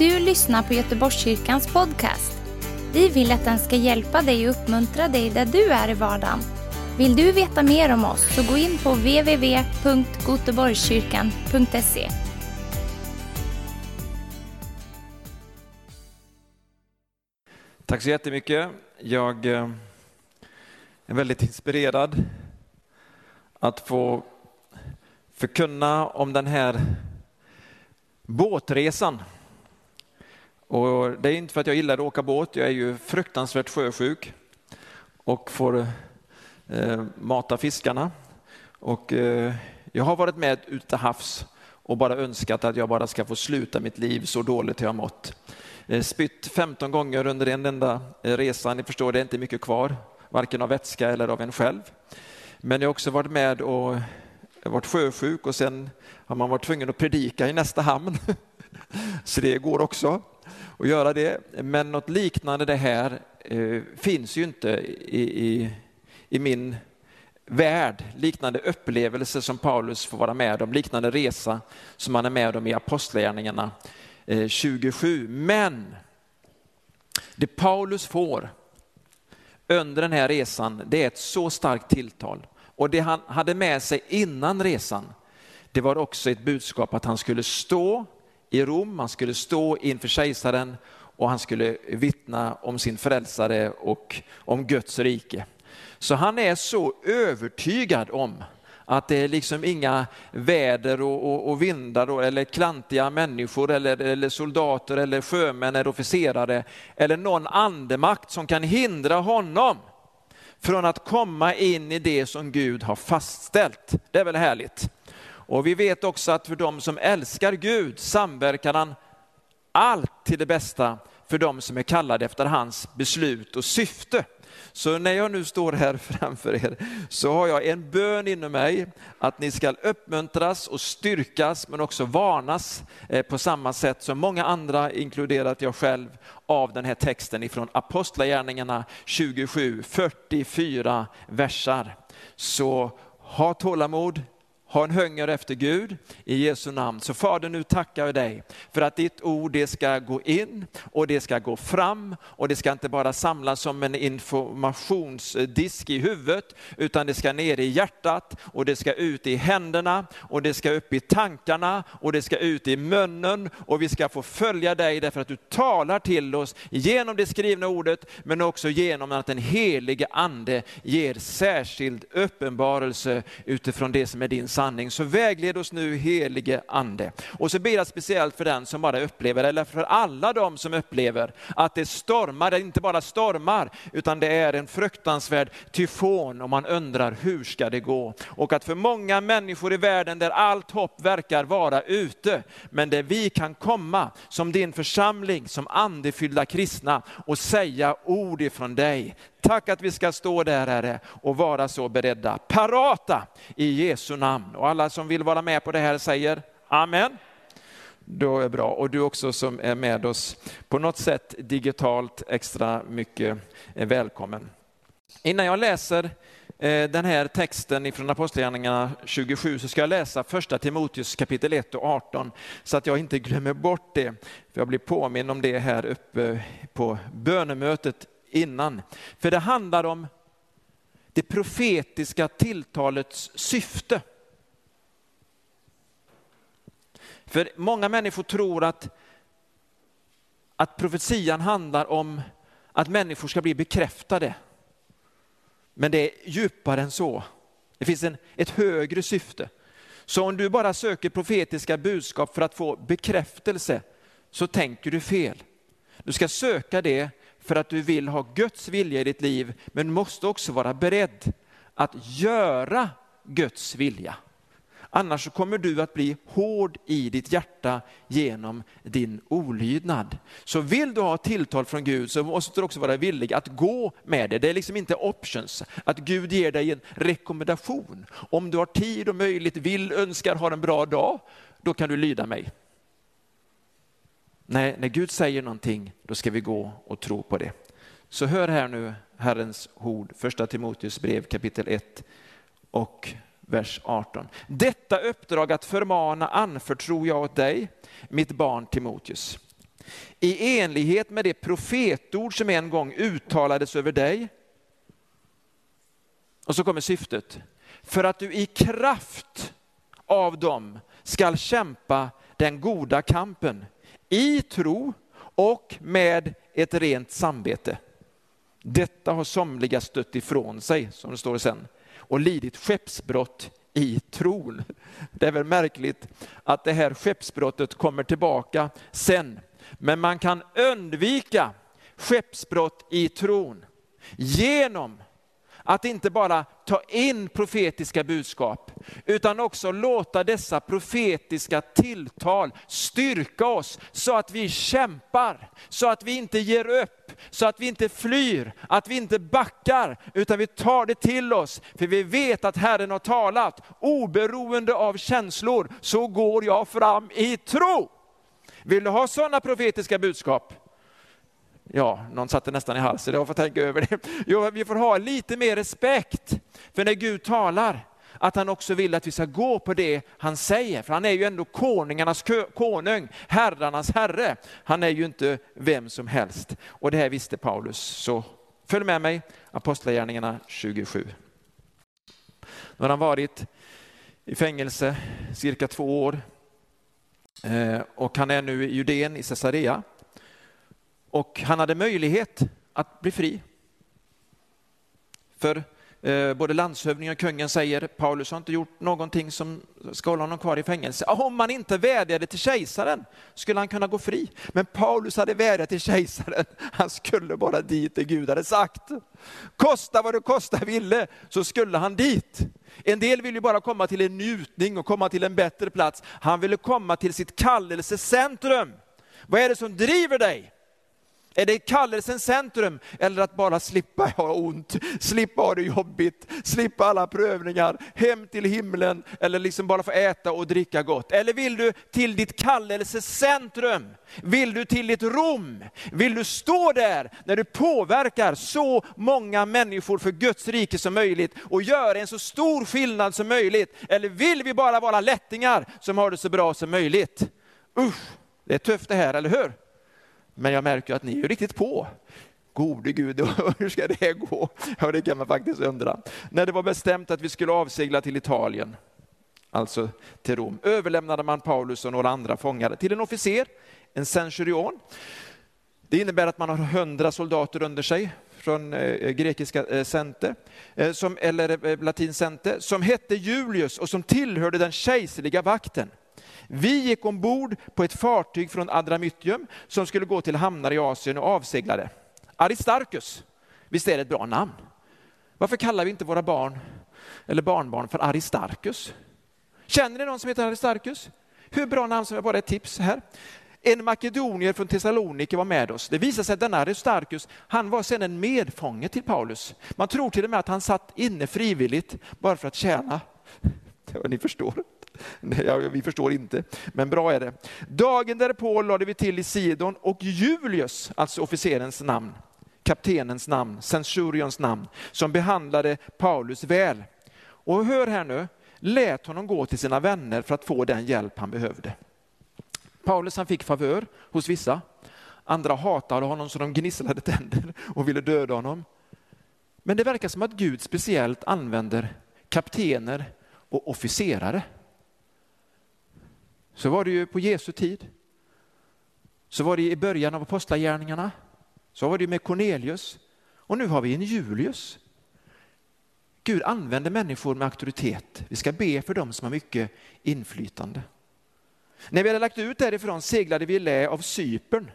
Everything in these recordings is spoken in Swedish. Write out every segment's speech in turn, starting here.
du lyssnar på Göteborgskyrkans podcast. Vi vill att den ska hjälpa dig och uppmuntra dig där du är i vardagen. Vill du veta mer om oss så gå in på www.goteborgskyrkan.se. Tack så jättemycket. Jag eh, är väldigt inspirerad att få förkunna om den här båtresan. Och det är inte för att jag gillar att åka båt, jag är ju fruktansvärt sjösjuk och får eh, mata fiskarna. Och, eh, jag har varit med ute till havs och bara önskat att jag bara ska få sluta mitt liv så dåligt jag har mått. Eh, spytt 15 gånger under en enda eh, resa, ni förstår det är inte mycket kvar, varken av vätska eller av en själv. Men jag har också varit med och varit sjösjuk och sen har man varit tvungen att predika i nästa hamn. Så det går också att göra det. Men något liknande det här eh, finns ju inte i, i, i min värld, liknande upplevelser som Paulus får vara med om, liknande resa som han är med om i Apostlagärningarna eh, 27. Men det Paulus får under den här resan, det är ett så starkt tilltal. Och det han hade med sig innan resan, det var också ett budskap att han skulle stå i Rom, han skulle stå inför kejsaren och han skulle vittna om sin frälsare och om Guds rike. Så han är så övertygad om att det är liksom inga väder och, och, och vindar och, eller klantiga människor eller, eller soldater eller sjömän eller officerare eller någon andemakt som kan hindra honom från att komma in i det som Gud har fastställt. Det är väl härligt? Och vi vet också att för de som älskar Gud samverkar han allt till det bästa för de som är kallade efter hans beslut och syfte. Så när jag nu står här framför er så har jag en bön inom mig att ni ska uppmuntras och styrkas men också varnas eh, på samma sätt som många andra, inkluderat jag själv, av den här texten ifrån Apostlagärningarna 27, 44 versar. Så ha tålamod, ha en hunger efter Gud. I Jesu namn. Så Fader nu tackar jag dig för att ditt ord det ska gå in och det ska gå fram. Och det ska inte bara samlas som en informationsdisk i huvudet utan det ska ner i hjärtat och det ska ut i händerna och det ska upp i tankarna och det ska ut i munnen. Och vi ska få följa dig därför att du talar till oss genom det skrivna ordet men också genom att den helige ande ger särskild uppenbarelse utifrån det som är din sanning. Så vägled oss nu helige ande. Och så ber jag speciellt för den som bara upplever, eller för alla de som upplever att det stormar, det inte bara stormar, utan det är en fruktansvärd tyfon och man undrar hur ska det gå? Och att för många människor i världen där allt hopp verkar vara ute, men där vi kan komma som din församling, som andefyllda kristna och säga ord ifrån dig. Tack att vi ska stå där Herre och vara så beredda, parata i Jesu namn. Och alla som vill vara med på det här säger Amen. Då är det bra. Och du också som är med oss på något sätt digitalt extra mycket välkommen. Innan jag läser eh, den här texten från Apostlagärningarna 27 så ska jag läsa första Timoteus kapitel 1 och 18 så att jag inte glömmer bort det. För jag blir påminn om det här uppe på bönemötet innan. För det handlar om det profetiska tilltalets syfte. För många människor tror att, att profetian handlar om att människor ska bli bekräftade. Men det är djupare än så. Det finns en, ett högre syfte. Så om du bara söker profetiska budskap för att få bekräftelse så tänker du fel. Du ska söka det för att du vill ha Guds vilja i ditt liv, men måste också vara beredd att göra Guds vilja. Annars kommer du att bli hård i ditt hjärta genom din olydnad. Så vill du ha tilltal från Gud så måste du också vara villig att gå med det. Det är liksom inte options, att Gud ger dig en rekommendation. Om du har tid och möjlighet, vill, önskar, har en bra dag, då kan du lyda mig. Nej, när Gud säger någonting, då ska vi gå och tro på det. Så hör här nu Herrens ord, första Timoteus brev kapitel 1 och vers 18. Detta uppdrag att förmana anförtror jag åt dig, mitt barn Timoteus. i enlighet med det profetord som en gång uttalades över dig. Och så kommer syftet. För att du i kraft av dem skall kämpa den goda kampen i tro och med ett rent samvete. Detta har somliga stött ifrån sig, som det står sen, och lidit skeppsbrott i tron. Det är väl märkligt att det här skeppsbrottet kommer tillbaka sen. Men man kan undvika skeppsbrott i tron genom att inte bara ta in profetiska budskap, utan också låta dessa profetiska tilltal styrka oss så att vi kämpar, så att vi inte ger upp, så att vi inte flyr, att vi inte backar, utan vi tar det till oss. För vi vet att Herren har talat, oberoende av känslor, så går jag fram i tro. Vill du ha sådana profetiska budskap? Ja, någon satte nästan i halsen, jag får tänka över det. Jo, vi får ha lite mer respekt för när Gud talar, att han också vill att vi ska gå på det han säger. För han är ju ändå konungarnas konung, herrarnas herre. Han är ju inte vem som helst. Och det här visste Paulus. Så följ med mig, Apostlagärningarna 27. Nu har han varit i fängelse cirka två år. Eh, och han är nu i Judeen, i Caesarea. Och han hade möjlighet att bli fri. För eh, både landshövdingen och kungen säger Paulus har inte gjort någonting som ska hålla honom kvar i fängelse. Ah, om han inte vädjade till kejsaren skulle han kunna gå fri. Men Paulus hade vädjat till kejsaren. Han skulle bara dit det Gud hade sagt. Kosta vad det kosta ville så skulle han dit. En del vill ju bara komma till en njutning och komma till en bättre plats. Han ville komma till sitt kallelsecentrum. Vad är det som driver dig? Är det kallelsens centrum eller att bara slippa ha ont, slippa ha det jobbigt, slippa alla prövningar, hem till himlen eller liksom bara få äta och dricka gott? Eller vill du till ditt kallelsecentrum? Vill du till ditt Rom? Vill du stå där när du påverkar så många människor för Guds rike som möjligt och göra en så stor skillnad som möjligt? Eller vill vi bara vara lättingar som har det så bra som möjligt? Usch, det är tufft det här, eller hur? Men jag märker att ni är riktigt på. Gode Gud, hur ska det gå? Ja, det kan man faktiskt undra. När det var bestämt att vi skulle avsegla till Italien, alltså till Rom, överlämnade man Paulus och några andra fångar till en officer, en centurion. Det innebär att man har hundra soldater under sig från eh, grekiska eh, center, eh, som, eller latin center, som hette Julius och som tillhörde den kejserliga vakten. Vi gick ombord på ett fartyg från Adramyttium som skulle gå till hamnar i Asien och avseglade. Aristarchus, visst är det ett bra namn? Varför kallar vi inte våra barn eller barnbarn för Aristarchus? Känner ni någon som heter Aristarchus? Hur bra namn som är bara ett tips här. En makedonier från Thessaloniki var med oss. Det visade sig att denna Aristarchus, han var sedan en medfånge till Paulus. Man tror till och med att han satt inne frivilligt bara för att tjäna. Ni förstår. Ja, vi förstår inte, men bra är det. Dagen därpå lade vi till i Sidon och Julius, alltså officerens namn, kaptenens namn, censurions namn, som behandlade Paulus väl. Och hör här nu, lät honom gå till sina vänner för att få den hjälp han behövde. Paulus han fick favör hos vissa, andra hatade honom så de gnisslade tänder och ville döda honom. Men det verkar som att Gud speciellt använder kaptener och officerare. Så var det ju på Jesu tid. Så var det i början av apostlagärningarna. Så var det med Cornelius. Och nu har vi en Julius. Gud använder människor med auktoritet. Vi ska be för dem som har mycket inflytande. När vi hade lagt ut därifrån seglade vi i lä av Cypern.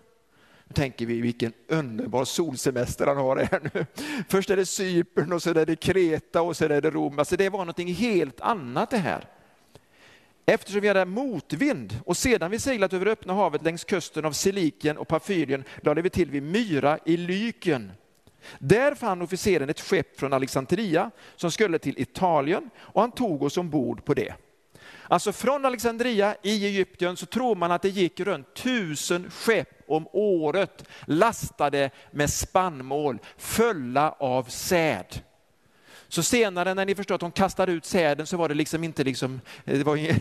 Nu tänker vi vilken underbar solsemester han har här nu. Först är det Cypern och sen är det Kreta och sen är det Rom. Alltså det var någonting helt annat det här. Eftersom vi hade motvind och sedan vi seglat över öppna havet längs kusten av Silikien och Parfyrien, lade vi till vid Myra i Lykien. Där fann officeren ett skepp från Alexandria som skulle till Italien och han tog oss ombord på det. Alltså från Alexandria i Egypten så tror man att det gick runt tusen skepp om året lastade med spannmål, fulla av säd. Så senare när ni förstår att de kastade ut säden så var det liksom inte liksom, eh, det var ingen,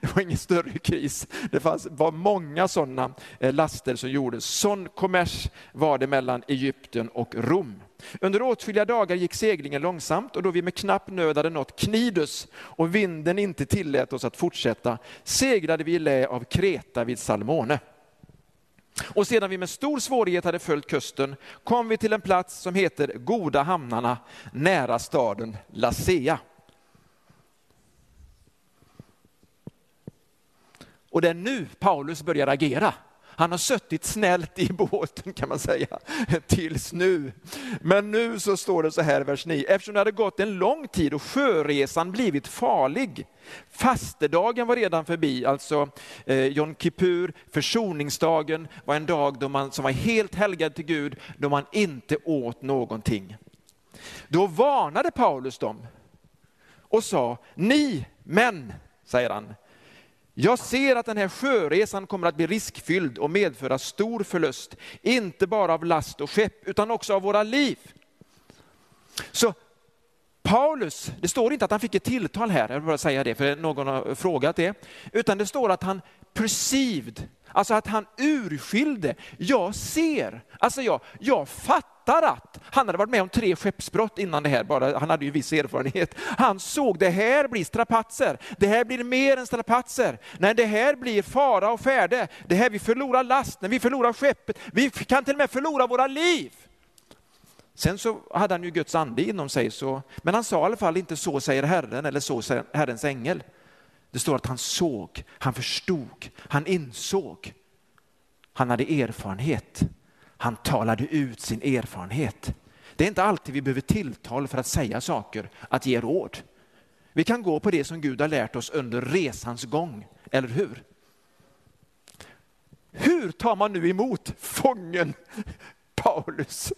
det var ingen större kris. Det fanns, var många sådana eh, laster som gjordes. Sån kommers var det mellan Egypten och Rom. Under åtskilliga dagar gick seglingen långsamt och då vi med knapp nöd hade nått Knidus och vinden inte tillät oss att fortsätta seglade vi i lä av Kreta vid Salmone. Och sedan vi med stor svårighet hade följt kusten kom vi till en plats som heter Goda hamnarna nära staden Lasea. Och det är nu Paulus börjar agera. Han har suttit snällt i båten kan man säga, tills nu. Men nu så står det så här, i vers 9. Eftersom det hade gått en lång tid och sjöresan blivit farlig. Fastedagen var redan förbi, alltså eh, Jom Kippur, försoningsdagen var en dag då man, som var helt helgad till Gud, då man inte åt någonting. Då varnade Paulus dem och sa, ni män, säger han, jag ser att den här sjöresan kommer att bli riskfylld och medföra stor förlust, inte bara av last och skepp utan också av våra liv. Så Paulus, det står inte att han fick ett tilltal här, jag vill bara säga det för någon har frågat det, utan det står att han perceived, alltså att han urskilde, jag ser, alltså jag, jag fattar fattar att han hade varit med om tre skeppsbrott innan det här, bara, han hade ju viss erfarenhet. Han såg det här blir strapatser, det här blir mer än strapatser. Nej, det här blir fara och färde, det här vi förlorar lasten, vi förlorar skeppet, vi kan till och med förlora våra liv. Sen så hade han ju Guds ande inom sig, så, men han sa i alla fall inte så säger Herren eller så säger Herrens ängel. Det står att han såg, han förstod, han insåg. Han hade erfarenhet. Han talade ut sin erfarenhet. Det är inte alltid vi behöver tilltal för att säga saker, att ge råd. Vi kan gå på det som Gud har lärt oss under resans gång, eller hur? Hur tar man nu emot fången Paulus?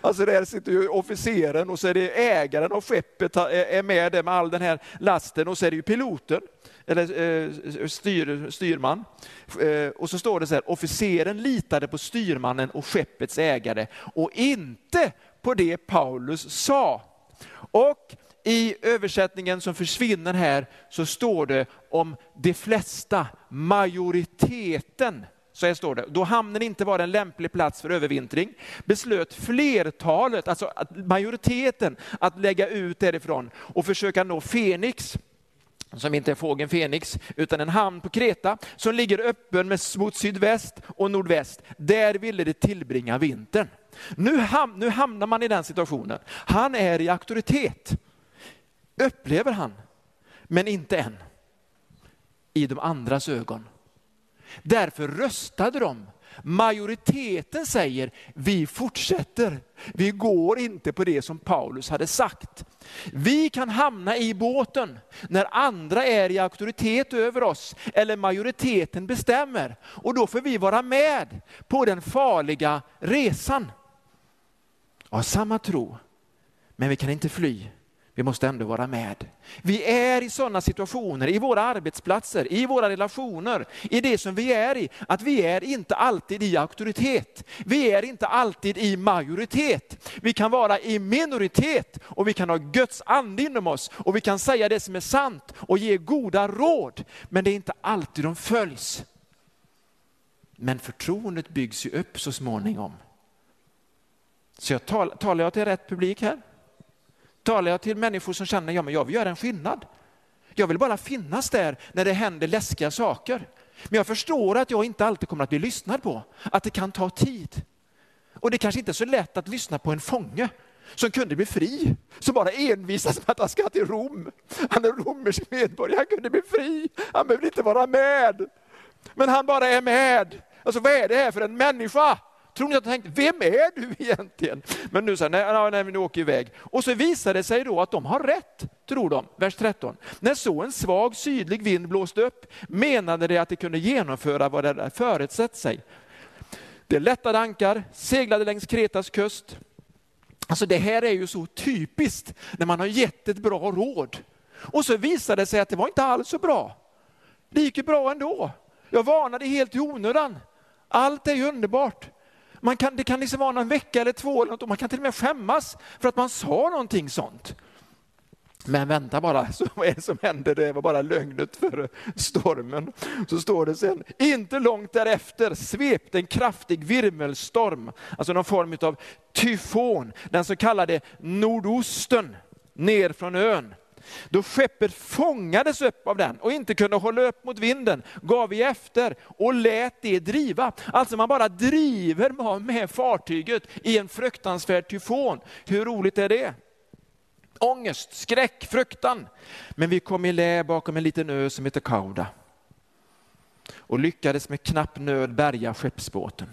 Alltså där sitter ju officeren och så är det ägaren av skeppet är med där med all den här lasten och så är det ju piloten eller eh, styr, styrman. Eh, och så står det så här, officeren litade på styrmannen och skeppets ägare och inte på det Paulus sa. Och i översättningen som försvinner här så står det om de flesta, majoriteten. Så här står det, då hamnen inte var en lämplig plats för övervintring beslöt flertalet, alltså majoriteten, att lägga ut därifrån och försöka nå Fenix som inte är fågeln Fenix, utan en hamn på Kreta som ligger öppen mot sydväst och nordväst. Där ville de tillbringa vintern. Nu, ham, nu hamnar man i den situationen. Han är i auktoritet, upplever han, men inte än. I de andras ögon. Därför röstade de Majoriteten säger, vi fortsätter. Vi går inte på det som Paulus hade sagt. Vi kan hamna i båten när andra är i auktoritet över oss, eller majoriteten bestämmer. Och då får vi vara med på den farliga resan. Av samma tro, men vi kan inte fly. Vi måste ändå vara med. Vi är i sådana situationer, i våra arbetsplatser, i våra relationer, i det som vi är i, att vi är inte alltid i auktoritet. Vi är inte alltid i majoritet. Vi kan vara i minoritet och vi kan ha Guds ande inom oss och vi kan säga det som är sant och ge goda råd. Men det är inte alltid de följs. Men förtroendet byggs ju upp så småningom. Så jag tal, talar jag till rätt publik här? Talar jag till människor som känner, ja men jag vill göra en skillnad. Jag vill bara finnas där när det händer läskiga saker. Men jag förstår att jag inte alltid kommer att bli lyssnad på, att det kan ta tid. Och det kanske inte är så lätt att lyssna på en fånge som kunde bli fri, som bara envisas med att han ska till Rom. Han är romersk medborgare, han kunde bli fri, han behöver inte vara med. Men han bara är med. Alltså vad är det här för en människa? Tror ni att jag tänkte, vem är du egentligen? Men nu så nej, nej, nu åker iväg. Och så visar det sig då att de har rätt, tror de. Vers 13. När så en svag sydlig vind blåste upp menade de att de kunde genomföra vad de förutsett sig. Det lättade ankar, seglade längs Kretas kust. Alltså det här är ju så typiskt när man har gett ett bra råd. Och så visade det sig att det var inte alls så bra. Det gick ju bra ändå. Jag varnade helt i onödan. Allt är ju underbart. Man kan, det kan liksom vara någon vecka eller två eller något, och man kan till och med skämmas för att man sa någonting sånt. Men vänta bara, så vad är det som händer? Det var bara lögnet för stormen. Så står det sen, inte långt därefter svepte en kraftig virvelstorm, alltså någon form av tyfon, den så kallade nordosten, ner från ön. Då skeppet fångades upp av den och inte kunde hålla upp mot vinden, gav vi efter och lät det driva. Alltså man bara driver med fartyget i en fruktansvärd tyfon. Hur roligt är det? Ångest, skräck, fruktan. Men vi kom i lä bakom en liten ö som heter Kauda och lyckades med knapp nöd bärga skeppsbåten.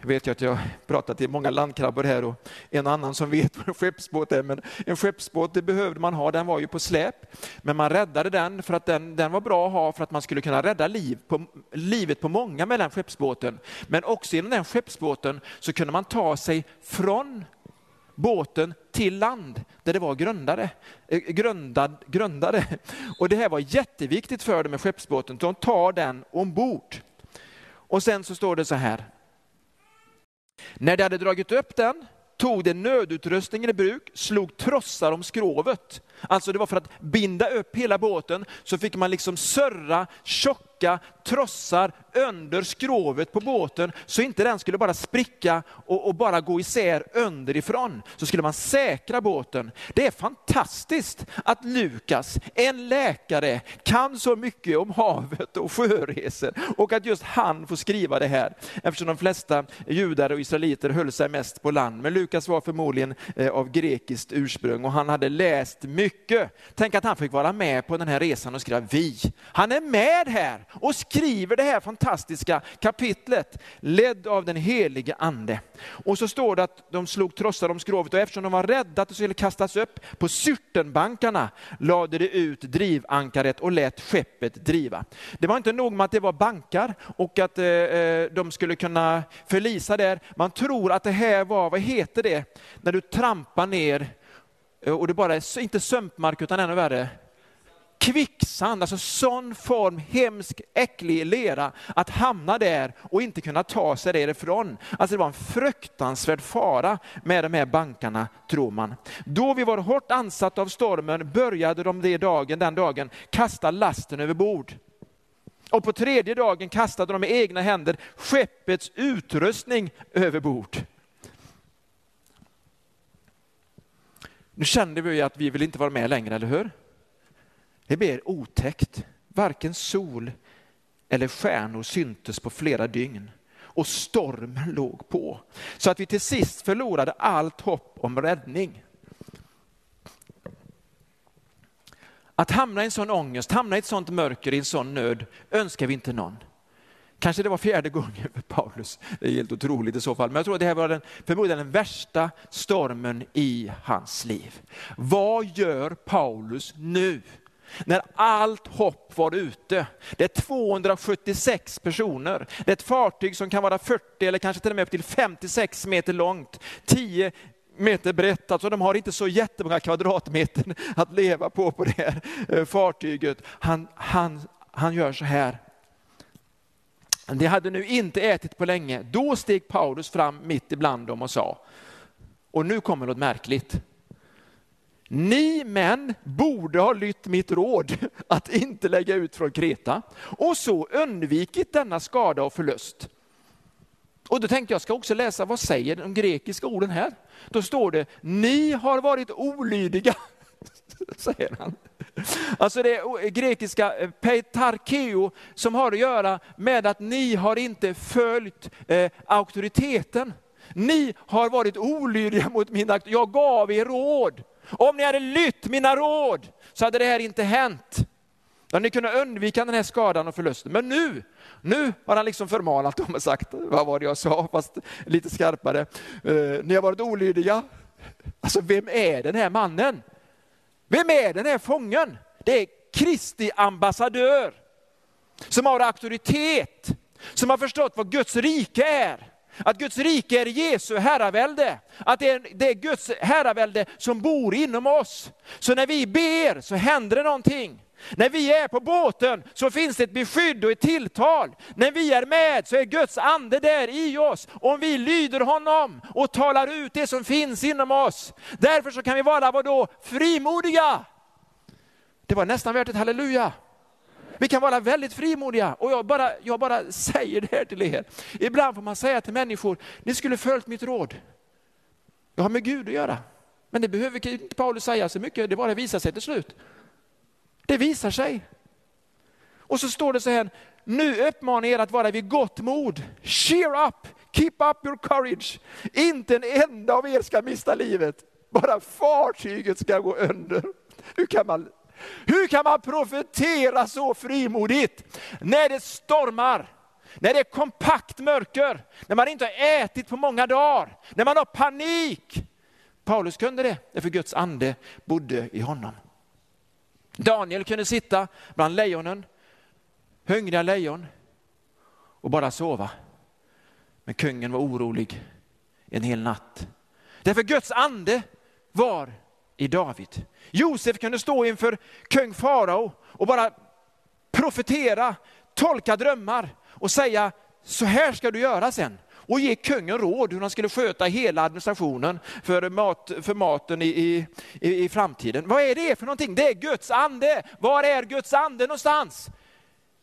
Jag vet ju att jag pratat till många landkrabbor här och en annan som vet vad en skeppsbåt är, men en skeppsbåt det behövde man ha, den var ju på släp. Men man räddade den för att den, den var bra att ha för att man skulle kunna rädda liv på, livet på många med den skeppsbåten. Men också genom den skeppsbåten så kunde man ta sig från båten till land där det var grundare, eh, grundad, grundare. Och det här var jätteviktigt för dem med skeppsbåten, de tar den ombord. Och sen så står det så här. När de hade dragit upp den tog de nödutrustningen i bruk, slog trossar om skrovet. Alltså det var för att binda upp hela båten, så fick man liksom sörra tjocka trossar under skrovet på båten, så inte den skulle bara spricka och, och, bara gå isär underifrån. Så skulle man säkra båten. Det är fantastiskt att Lukas, en läkare, kan så mycket om havet och sjöresor och att just han får skriva det här. Eftersom de flesta judar och israeliter höll sig mest på land. Men Lukas var förmodligen eh, av grekiskt ursprung och han hade läst mycket. Tänk att han fick vara med på den här resan och skriva vi. Han är med här och skriver det här fantastiska kapitlet, ledd av den helige ande. Och så står det att de slog trossar om skrovet och eftersom de var rädda att det skulle kastas upp på Syrtenbankarna lade de ut drivankaret och lät skeppet driva. Det var inte nog med att det var bankar och att eh, eh de skulle kunna förlisa där. Man tror att det här var, vad heter det, när du trampar ner eh, och det bara är inte sömpmark utan ännu värre, kvicksand, alltså sån form, hemsk, äcklig lera, att hamna där och inte kunna ta sig därifrån. Alltså det var en fruktansvärd fara med de här bankarna, tror man. Då vi var hårt ansatta av stormen började de det dagen, den dagen kasta lasten över bord. Och på tredje dagen kastade de med egna händer skeppets utrustning över bord. Nu kände vi att vi vill inte vara med längre, eller hur? Det blev otäckt. Varken sol eller stjärnor syntes på flera dygn och stormen låg på. Så att vi till sist förlorade allt hopp om räddning. Att hamna i en sån ångest, hamna i ett sånt mörker, i en sån nöd, önskar vi inte någon. Kanske det var fjärde gången för Paulus, det är helt otroligt i så fall. Men jag tror att det här var den, förmodligen den värsta stormen i hans liv. Vad gör Paulus nu? När allt hopp var ute. Det är 276 personer. Det är ett fartyg som kan vara 40 eller kanske till och med upp till 56 meter långt. 10 meter brett, alltså de har inte så jättemånga kvadratmeter att leva på på det här eh, fartyget. Han, han, han gör så här. De hade nu inte ätit på länge. Då steg Paulus fram mitt ibland dem och sa, och nu kommer något märkligt. Ni män borde ha lytt mitt råd att inte lägga ut från Kreta och så undvikit denna skada och förlust. Och då tänkte jag ska också läsa vad säger de grekiska orden här. Då står det, ni har varit olydiga, säger han. Alltså det grekiska eh, petarkeo peitarkeo som har att göra med att ni har inte följt eh, auktoriteten. Ni har varit olydiga mot min auktoritet. Jag gav er råd. Om ni hade lytt mina råd så hade det här inte hänt. Då hade ni kunnat undvika den här skadan och förlusten. Men nu, nu har han liksom förmanat dem och sagt, vad var det jag sa, fast lite skarpare. Uh, ni har varit olydiga. Alltså vem är den här mannen? Vem är den här fången? Det är Kristi ambassadör som har auktoritet, som har förstått vad Guds rike är. Att Guds rike är Jesu herravälde. Att det är, det är Guds herravälde som bor inom oss. Så när vi ber så händer det någonting. När vi är på båten så finns det ett beskydd och ett tilltal. När vi är med så är Guds ande där i oss. Om vi lyder honom och talar ut det som finns inom oss. Därför så kan vi vara vadå? Frimodiga. Det var nästan värt ett halleluja. Vi kan vara väldigt frimodiga och jag bara, jag bara säger det här till er. Ibland får man säga till människor, ni skulle följt mitt råd. Jag har med Gud att göra. Men det behöver inte Paulus säga så mycket, det bara visar sig till slut. Det visar sig. Och så står det så här, nu uppmanar er att vara vid gott mod. Cheer up, keep up your courage. Inte en enda av er ska mista livet, bara fartyget ska gå under. Hur kan man, hur kan man profetera så frimodigt när det stormar? När det är kompakt mörker, när man inte har ätit på många dagar, när man har panik. Paulus kunde det, därför Guds ande bodde i honom. Daniel kunde sitta bland lejonen, hungriga lejon, och bara sova. Men kungen var orolig en hel natt. Därför Guds ande var i David. Josef kunde stå inför kung farao och bara profetera, tolka drömmar och säga, så här ska du göra sen och ge kungen råd hur han skulle sköta hela administrationen för, mat, för maten i, i, i framtiden. Vad är det för någonting? Det är Guds ande. Var är Guds ande någonstans?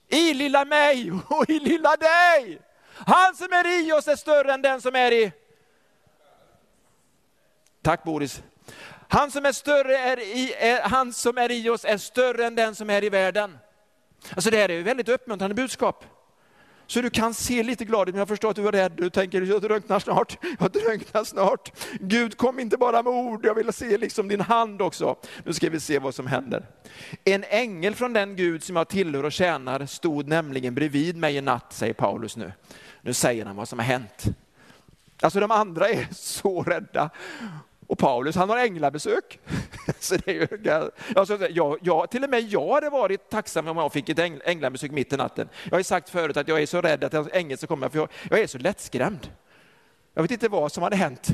I lilla mig och i lilla dig. Han som är i oss är större än den som är i... Tack Boris. Han som är större är i, är, han som är i oss är större än den som är i världen. Alltså det här är ett väldigt uppmuntrande budskap. Så du kan se lite glad ut, men jag förstår att du är rädd. Du tänker, jag drunknar snart, jag drunknar snart. Gud, kom inte bara med ord, jag vill se liksom din hand också. Nu ska vi se vad som händer. En ängel från den Gud som jag tillhör och tjänar stod nämligen bredvid mig i natt, säger Paulus nu. Nu säger han vad som har hänt. Alltså de andra är så rädda. Och Paulus han har änglabesök. Så det är ju, jag, jag, till och med jag hade varit tacksam om jag fick ett änglabesök mitt i natten. Jag har sagt förut att jag är så rädd att en ängel ska komma, för jag, jag är så lättskrämd. Jag vet inte vad som hade hänt.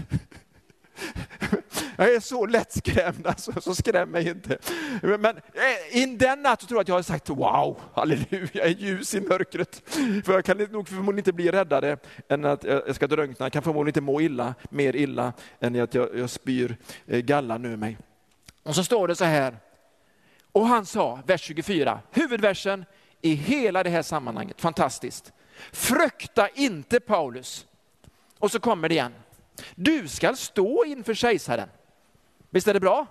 Jag är så lättskrämd, alltså, så skräm mig inte. Men eh, in den natt tror jag att jag har sagt wow, halleluja, jag är ljus i mörkret. För jag kan nog förmodligen inte bli räddare än att jag ska drunkna. Jag kan förmodligen inte må illa, mer illa än att jag, jag spyr eh, gallan ur mig. Och så står det så här, och han sa, vers 24, huvudversen i hela det här sammanhanget, fantastiskt. Frukta inte Paulus. Och så kommer det igen. Du skall stå inför kejsaren. Visst är det bra?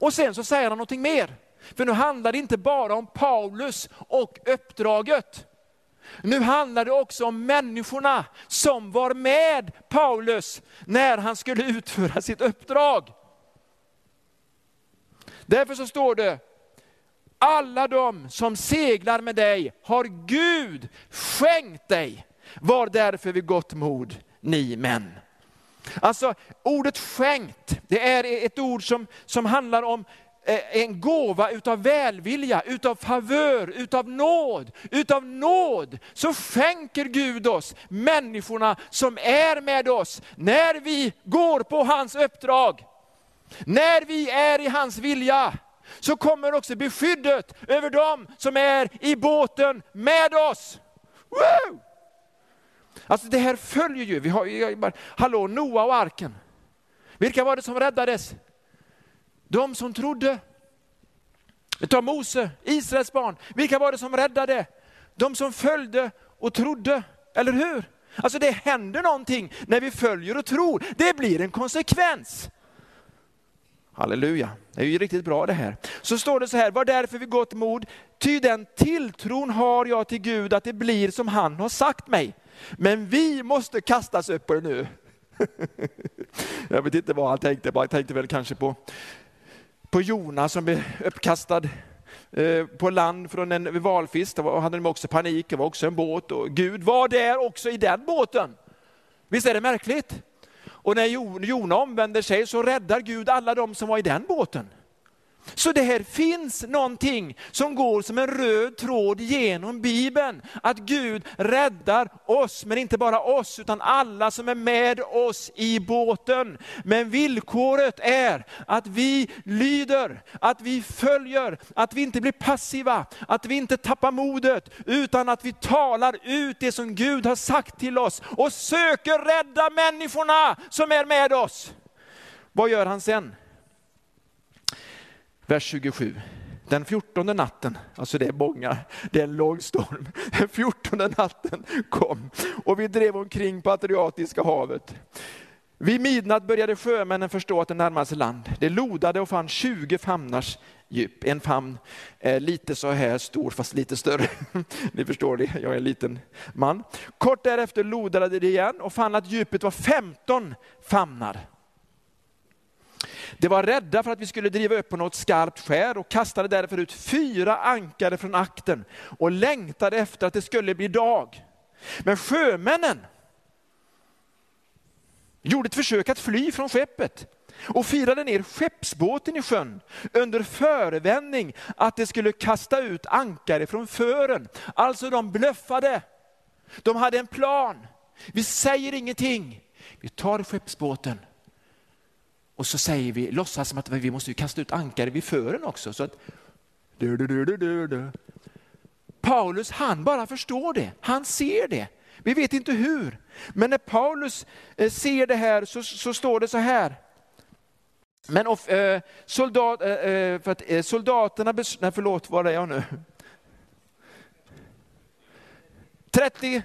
Och sen så säger han någonting mer. För nu handlar det inte bara om Paulus och uppdraget. Nu handlar det också om människorna som var med Paulus när han skulle utföra sitt uppdrag. Därför så står det, alla de som seglar med dig har Gud skänkt dig. Var därför vid gott mod, ni män. Alltså ordet skänkt, det är ett ord som, som handlar om eh, en gåva utav välvilja, utav favör, utav nåd. Utav nåd så skänker Gud oss människorna som är med oss när vi går på hans uppdrag. När vi är i hans vilja så kommer också beskyddet över dem som är i båten med oss. Woo! Alltså det här följer ju, vi har ju, hallå Noa och arken. Vilka var det som räddades? De som trodde. Vi tar Mose, Israels barn. Vilka var det som räddade? De som följde och trodde, eller hur? Alltså det händer någonting när vi följer och tror. Det blir en konsekvens. Halleluja, det är ju riktigt bra det här. Så står det så här, var därför vid gott mod, ty den tilltron har jag till Gud att det blir som han har sagt mig. Men vi måste kastas upp på det nu. Jag vet inte vad han tänkte på, han tänkte väl kanske på, på Jona som blev uppkastad eh, på land från en valfisk. Då hade de också panik, det var också en båt och Gud var där också i den båten. Visst är det märkligt? Och när Jona omvänder sig så räddar Gud alla de som var i den båten. Så det här finns någonting som går som en röd tråd genom Bibeln. Att Gud räddar oss, men inte bara oss, utan alla som är med oss i båten. Men villkoret är att vi lyder, att vi följer, att vi inte blir passiva, att vi inte tappar modet, utan att vi talar ut det som Gud har sagt till oss och söker rädda människorna som är med oss. Vad gör han sen? Vers 27. Den fjortonde natten, alltså det är många, det är en lång storm. Den fjortonde natten kom och vi drev omkring på Adriatiska havet. Vid midnatt började sjömännen förstå att det närmade sig land. Det lodade och fann 20 famnars djup. En famn är lite så här stor fast lite större. Ni förstår det, jag är en liten man. Kort därefter lodade det igen och fann att djupet var 15 famnar. De var rädda för att vi skulle driva upp på något skarpt skär och kastade därför ut fyra ankare från akten och längtade efter att det skulle bli dag. Men sjömännen gjorde ett försök att fly från skeppet och firade ner skeppsbåten i sjön under förevändning att de skulle kasta ut ankare från fören. Alltså de bluffade. De hade en plan. Vi säger ingenting. Vi tar skeppsbåten och så säger vi, låtsas som att vi måste kasta ut ankare vid fören också. Så att, du, du, du, Paulus han bara förstår det, han ser det. Vi vet inte hur. Men när Paulus eh, ser det här så, så står det så här. Men äh, soldat, eh, eh, för att, eh, soldaterna, nej förlåt, var är jag nu? 30,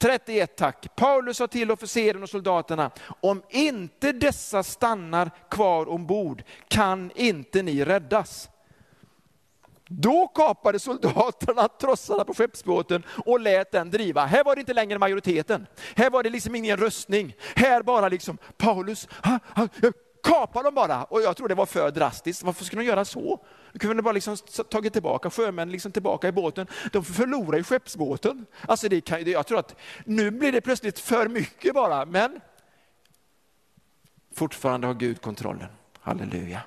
31 tack. Paulus sa till officeren och soldaterna, om inte dessa stannar kvar ombord kan inte ni räddas. Då kapade soldaterna trossarna på skeppsbåten och lät den driva. Här var det inte längre majoriteten. Här var det liksom ingen röstning. Här bara liksom Paulus, ha, ha, kapa dem bara. Och jag tror det var för drastiskt. Varför skulle de göra så? De kunde bara liksom tagit tillbaka sjömän liksom tillbaka i båten. De förlorar ju skeppsbåten. Alltså det kan, jag tror att nu blir det plötsligt för mycket bara. Men fortfarande har Gud kontrollen. Halleluja.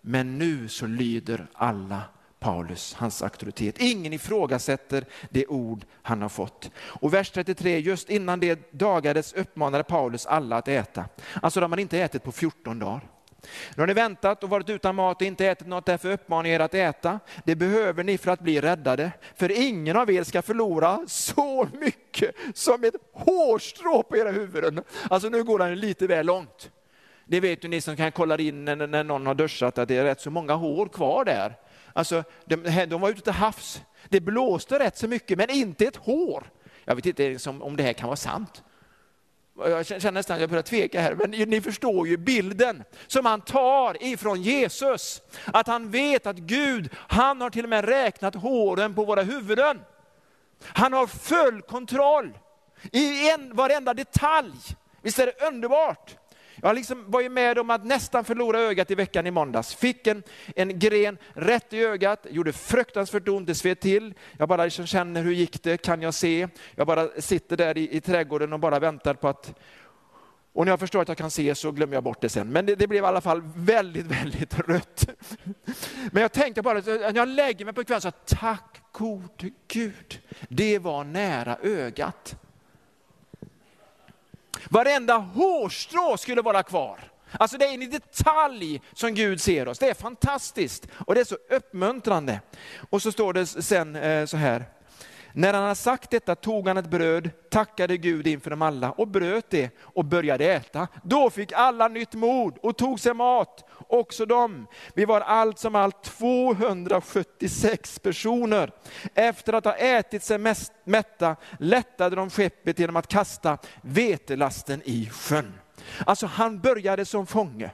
Men nu så lyder alla Paulus, hans auktoritet. Ingen ifrågasätter det ord han har fått. Och vers 33, just innan det dagades uppmanade Paulus alla att äta. Alltså de har inte ätit på 14 dagar. Nu har ni väntat och varit utan mat och inte ätit något, därför uppmanar jag er att äta. Det behöver ni för att bli räddade. För ingen av er ska förlora så mycket som ett hårstrå på era huvuden. Alltså nu går han lite väl långt. Det vet ju ni som kan kolla in när, när någon har duschat att det är rätt så många hår kvar där. Alltså, de, de var ute till havs. Det blåste rätt så mycket, men inte ett hår. Jag vet inte liksom, om det här kan vara sant. Jag känner nästan att jag börjar tveka här, men ni förstår ju bilden som han tar ifrån Jesus. Att han vet att Gud, han har till och med räknat håren på våra huvuden. Han har full kontroll i en, varenda detalj. Visst är det underbart? Jag liksom var ju med om att nästan förlora ögat i veckan i måndags. Fick en, en gren rätt i ögat, gjorde fruktansvärt ont, det sved till. Jag bara liksom känner, hur gick det? Kan jag se? Jag bara sitter där i, i trädgården och bara väntar på att och när jag förstår att jag kan se så glömmer jag bort det sen. Men det, det blev i alla fall väldigt, väldigt rött. Men jag tänkte bara, när jag lägger mig på kvällen, så tack gode Gud, det var nära ögat. Varenda hårstrå skulle vara kvar. Alltså det är en detalj som Gud ser oss. Det är fantastiskt och det är så uppmuntrande. Och så står det sen eh, så här, när han hade sagt detta tog han ett bröd, tackade Gud inför dem alla och bröt det och började äta. Då fick alla nytt mod och tog sig mat, också de. Vi var allt som allt 276 personer. Efter att ha ätit sig mest mätta lättade de skeppet genom att kasta vetelasten i sjön. Alltså han började som fånge.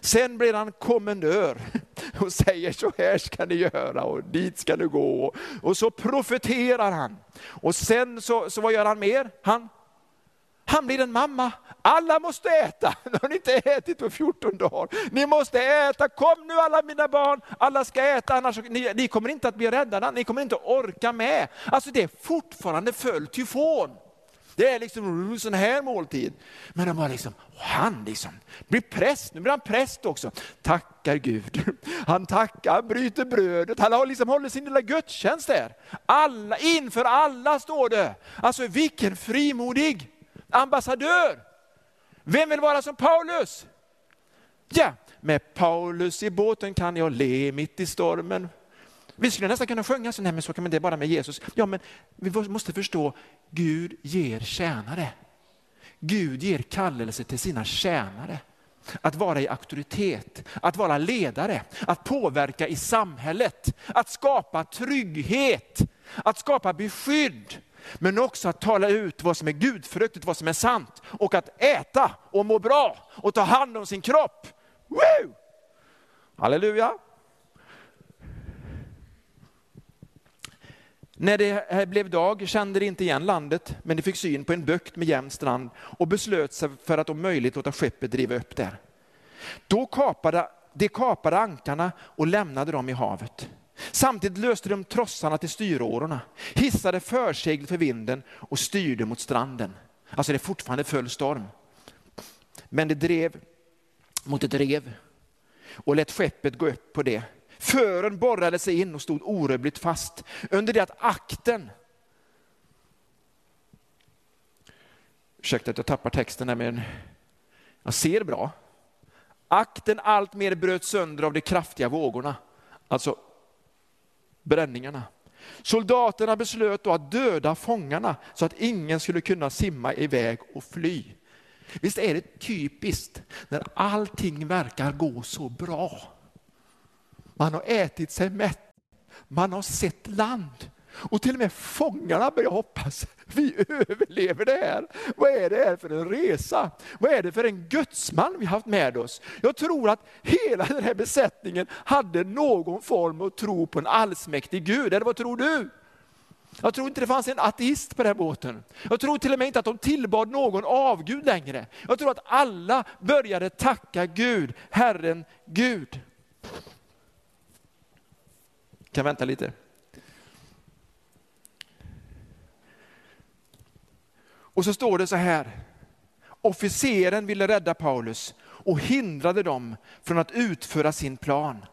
Sen blev han kommendör och säger så här ska ni göra och dit ska ni gå. Och så profeterar han. Och sen så, så vad gör han mer? Han, han blir en mamma. Alla måste äta. Nu har ni inte ätit på 14 dagar. Ni måste äta. Kom nu alla mina barn. Alla ska äta annars ni, ni kommer inte att bli räddade. Ni kommer inte att orka med. Alltså det är fortfarande full tyfon. Det är liksom en sån här måltid. Men de var liksom, han liksom blir präst, nu blir han präst också. Tackar Gud. Han tackar, bryter brödet, han har liksom håller sin lilla gudstjänst där. Alla, inför alla står det. Alltså vilken frimodig ambassadör. Vem vill vara som Paulus? Ja, med Paulus i båten kan jag le mitt i stormen. Vi skulle nästan kunna sjunga så, nej men så kan man det bara med Jesus. Ja men vi måste förstå, Gud ger tjänare. Gud ger kallelse till sina tjänare. Att vara i auktoritet, att vara ledare, att påverka i samhället, att skapa trygghet, att skapa beskydd. Men också att tala ut vad som är gudfruktigt, vad som är sant. Och att äta och må bra och ta hand om sin kropp. Woo! Halleluja! När det blev dag kände de inte igen landet, men de fick syn på en bukt med jämn strand och beslöt sig för att om möjligt låta skeppet driva upp där. Då kapade de kapade ankarna och lämnade dem i havet. Samtidigt löste de trossarna till styrårorna, hissade förseglet för vinden och styrde mot stranden. Alltså det är fortfarande full storm. Men det drev mot ett rev och lät skeppet gå upp på det. Fören borrade sig in och stod orubbligt fast, under det att akten Ursäkta att jag tappar texten här, men jag ser bra. Akten alltmer bröt sönder av de kraftiga vågorna, alltså bränningarna. Soldaterna beslöt då att döda fångarna så att ingen skulle kunna simma iväg och fly. Visst är det typiskt när allting verkar gå så bra. Man har ätit sig mätt, man har sett land. Och till och med fångarna börjar hoppas, vi överlever det här. Vad är det här för en resa? Vad är det för en gudsman vi haft med oss? Jag tror att hela den här besättningen hade någon form av tro på en allsmäktig Gud, eller vad tror du? Jag tror inte det fanns en ateist på den här båten. Jag tror till och med inte att de tillbad någon avgud längre. Jag tror att alla började tacka Gud, Herren Gud. Kan vänta lite. Och så står det så här. Officeren ville rädda Paulus och hindrade dem från att utföra sin plan.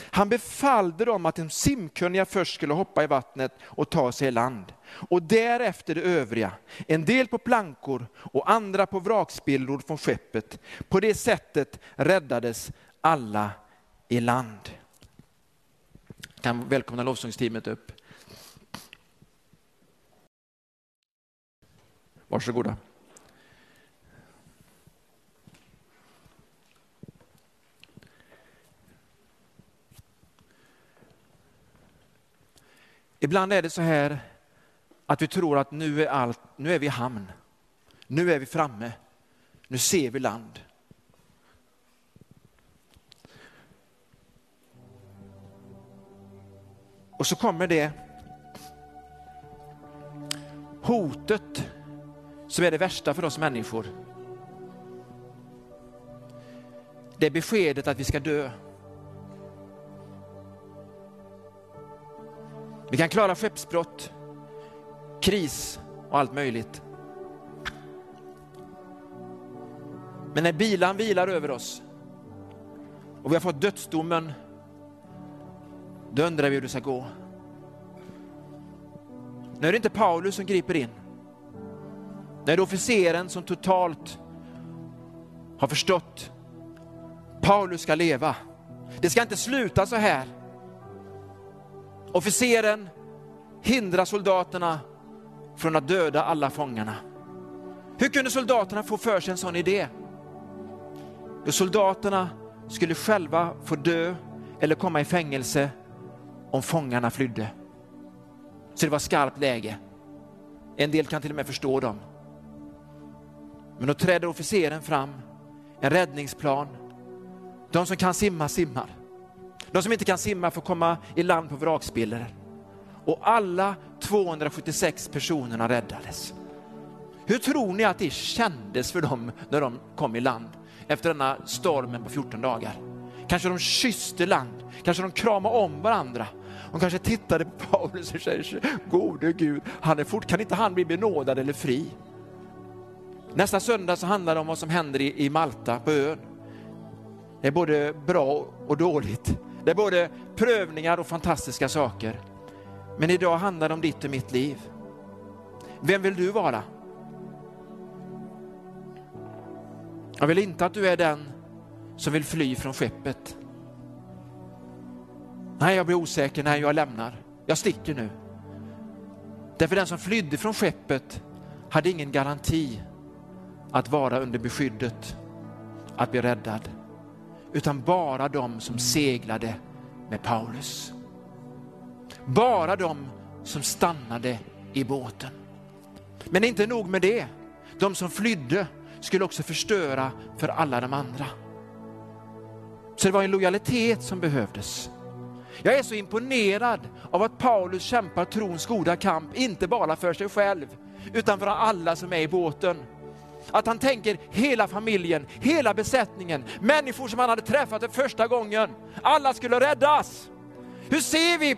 Han befallde dem att de simkunniga först skulle hoppa i vattnet och ta sig i land. Och därefter det övriga, en del på plankor och andra på vrakspillror från skeppet. På det sättet räddades alla i land. Jag kan välkomna lovsångsteamet upp. Varsågoda. Ibland är det så här att vi tror att nu är, allt, nu är vi i hamn. Nu är vi framme. Nu ser vi land. Och så kommer det hotet som är det värsta för oss människor. Det är beskedet att vi ska dö. Vi kan klara skeppsbrott, kris och allt möjligt. Men när bilan vilar över oss och vi har fått dödsdomen, då undrar vi hur det ska gå. Nu är det inte Paulus som griper in. Nu är det officeren som totalt har förstått. Paulus ska leva. Det ska inte sluta så här. Officeren hindrar soldaterna från att döda alla fångarna. Hur kunde soldaterna få för sig en sån idé? Då soldaterna skulle själva få dö eller komma i fängelse om fångarna flydde. Så det var skarpt läge. En del kan till och med förstå dem. Men då träder officeren fram, en räddningsplan. De som kan simma, simmar. De som inte kan simma får komma i land på vrakspillror. Och alla 276 personerna räddades. Hur tror ni att det kändes för dem när de kom i land efter denna stormen på 14 dagar? Kanske de kysste land, kanske de kramade om varandra. De kanske tittade på Paulus och säger, gode Gud, han är fort, kan inte han bli benådad eller fri? Nästa söndag så handlar det om vad som händer i, i Malta, på ön. Det är både bra och dåligt. Det är både prövningar och fantastiska saker. Men idag handlar det om ditt och mitt liv. Vem vill du vara? Jag vill inte att du är den som vill fly från skeppet. Nej, jag blir osäker. Nej, jag lämnar. Jag sticker nu. Därför den som flydde från skeppet hade ingen garanti att vara under beskyddet, att bli räddad. Utan bara de som seglade med Paulus. Bara de som stannade i båten. Men inte nog med det. De som flydde skulle också förstöra för alla de andra. Så det var en lojalitet som behövdes. Jag är så imponerad av att Paulus kämpar trons goda kamp, inte bara för sig själv, utan för alla som är i båten. Att han tänker hela familjen, hela besättningen, människor som han hade träffat för första gången. Alla skulle räddas. Hur ser vi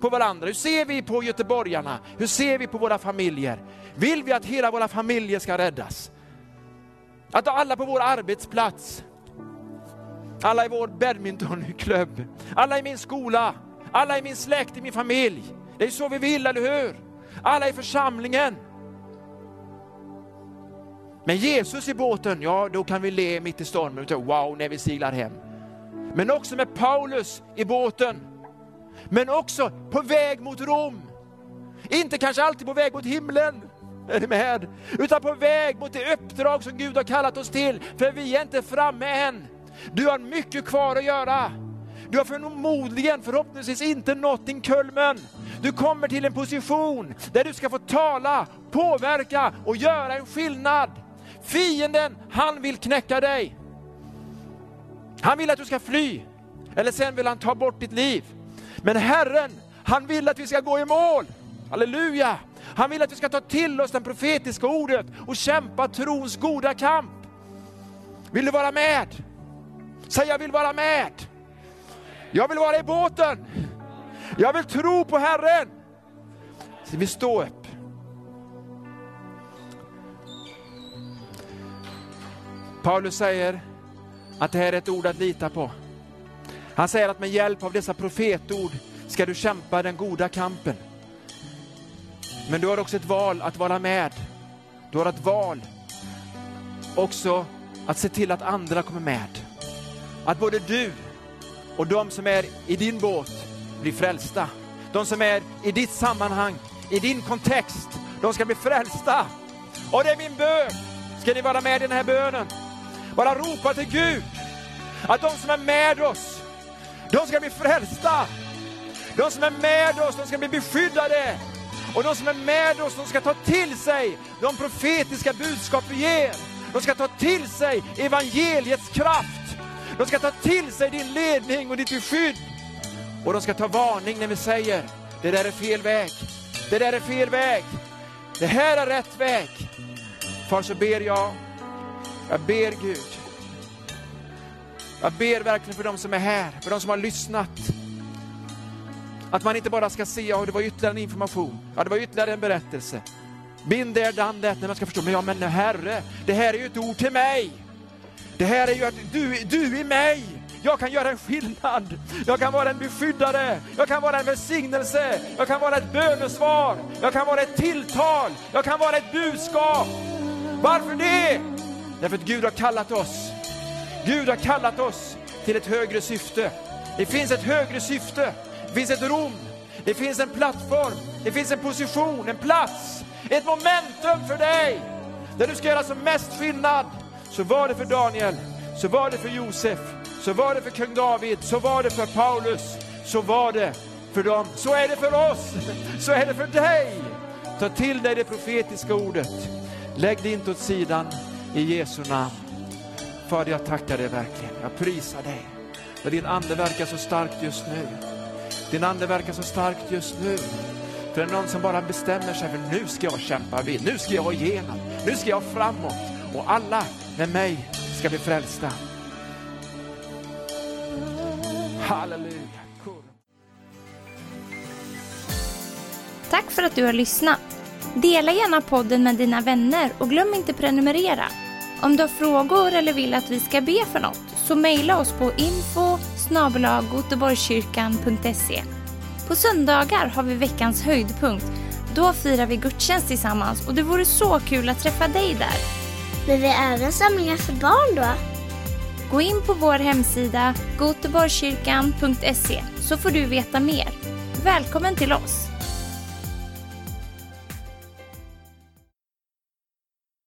på varandra? Hur ser vi på göteborgarna? Hur ser vi på våra familjer? Vill vi att hela våra familjer ska räddas? Att alla på vår arbetsplats, alla i vår badmintonklubb, alla i min skola, alla i min släkt, i min familj. Det är så vi vill, eller hur? Alla i församlingen. Men Jesus i båten, ja då kan vi le mitt i stormen och wow när vi seglar hem. Men också med Paulus i båten. Men också på väg mot Rom. Inte kanske alltid på väg mot himlen, är ni med? Utan på väg mot det uppdrag som Gud har kallat oss till. För vi är inte framme än. Du har mycket kvar att göra. Du har förmodligen, förhoppningsvis inte nått din kulmen. Du kommer till en position där du ska få tala, påverka och göra en skillnad. Fienden, han vill knäcka dig. Han vill att du ska fly, eller sen vill han ta bort ditt liv. Men Herren, han vill att vi ska gå i mål. Halleluja! Han vill att vi ska ta till oss det profetiska ordet och kämpa trons goda kamp. Vill du vara med? Säg jag vill vara med. Jag vill vara i båten. Jag vill tro på Herren. Så vi stå upp. Paulus säger att det här är ett ord att lita på. Han säger att med hjälp av dessa profetord ska du kämpa den goda kampen. Men du har också ett val att vara med. Du har ett val också att se till att andra kommer med. Att både du och de som är i din båt blir frälsta. De som är i ditt sammanhang, i din kontext, de ska bli frälsta. Och det är min bön. Ska ni vara med i den här bönen? Bara ropa till Gud att de som är med oss, de ska bli frälsta. De som är med oss, de ska bli beskyddade. Och de som är med oss, de ska ta till sig de profetiska budskap vi ger. De ska ta till sig evangeliets kraft. De ska ta till sig din ledning och ditt beskydd. Och de ska ta varning när vi säger, det där är fel väg. Det där är fel väg. Det här är rätt väg. Far så ber jag, jag ber Gud. Jag ber verkligen för de som är här, för de som har lyssnat. Att man inte bara ska se, ja det var ytterligare en information, ja det var ytterligare en berättelse. Bind there, done that, när man ska förstå, men ja men Herre, det här är ju ett ord till mig. Det här är ju att du, du i mig. Jag kan göra en skillnad. Jag kan vara en beskyddare. Jag kan vara en välsignelse. Jag kan vara ett bönesvar. Jag kan vara ett tilltal. Jag kan vara ett budskap. Varför det? Därför att Gud har kallat oss. Gud har kallat oss till ett högre syfte. Det finns ett högre syfte. Det finns ett rum. Det finns en plattform. Det finns en position, en plats. Ett momentum för dig. Där du ska göra som mest skillnad. Så var det för Daniel. Så var det för Josef. Så var det för kung David. Så var det för Paulus. Så var det för dem. Så är det för oss. Så är det för dig. Ta till dig det profetiska ordet. Lägg det inte åt sidan i Jesu namn. Fader, jag tackar dig verkligen. Jag prisar dig. För din ande verkar så starkt just nu. Din ande verkar så starkt just nu. För det är någon som bara bestämmer sig för nu ska jag kämpa vid, nu ska jag igenom, nu ska jag framåt. Och alla med mig ska bli frälsta. Halleluja. Tack för att du har lyssnat. Dela gärna podden med dina vänner och glöm inte prenumerera. Om du har frågor eller vill att vi ska be för något så mejla oss på info På söndagar har vi veckans höjdpunkt. Då firar vi gudstjänst tillsammans och det vore så kul att träffa dig där. Men vi har även samlingar för barn då? Gå in på vår hemsida goteborgskyrkan.se så får du veta mer. Välkommen till oss!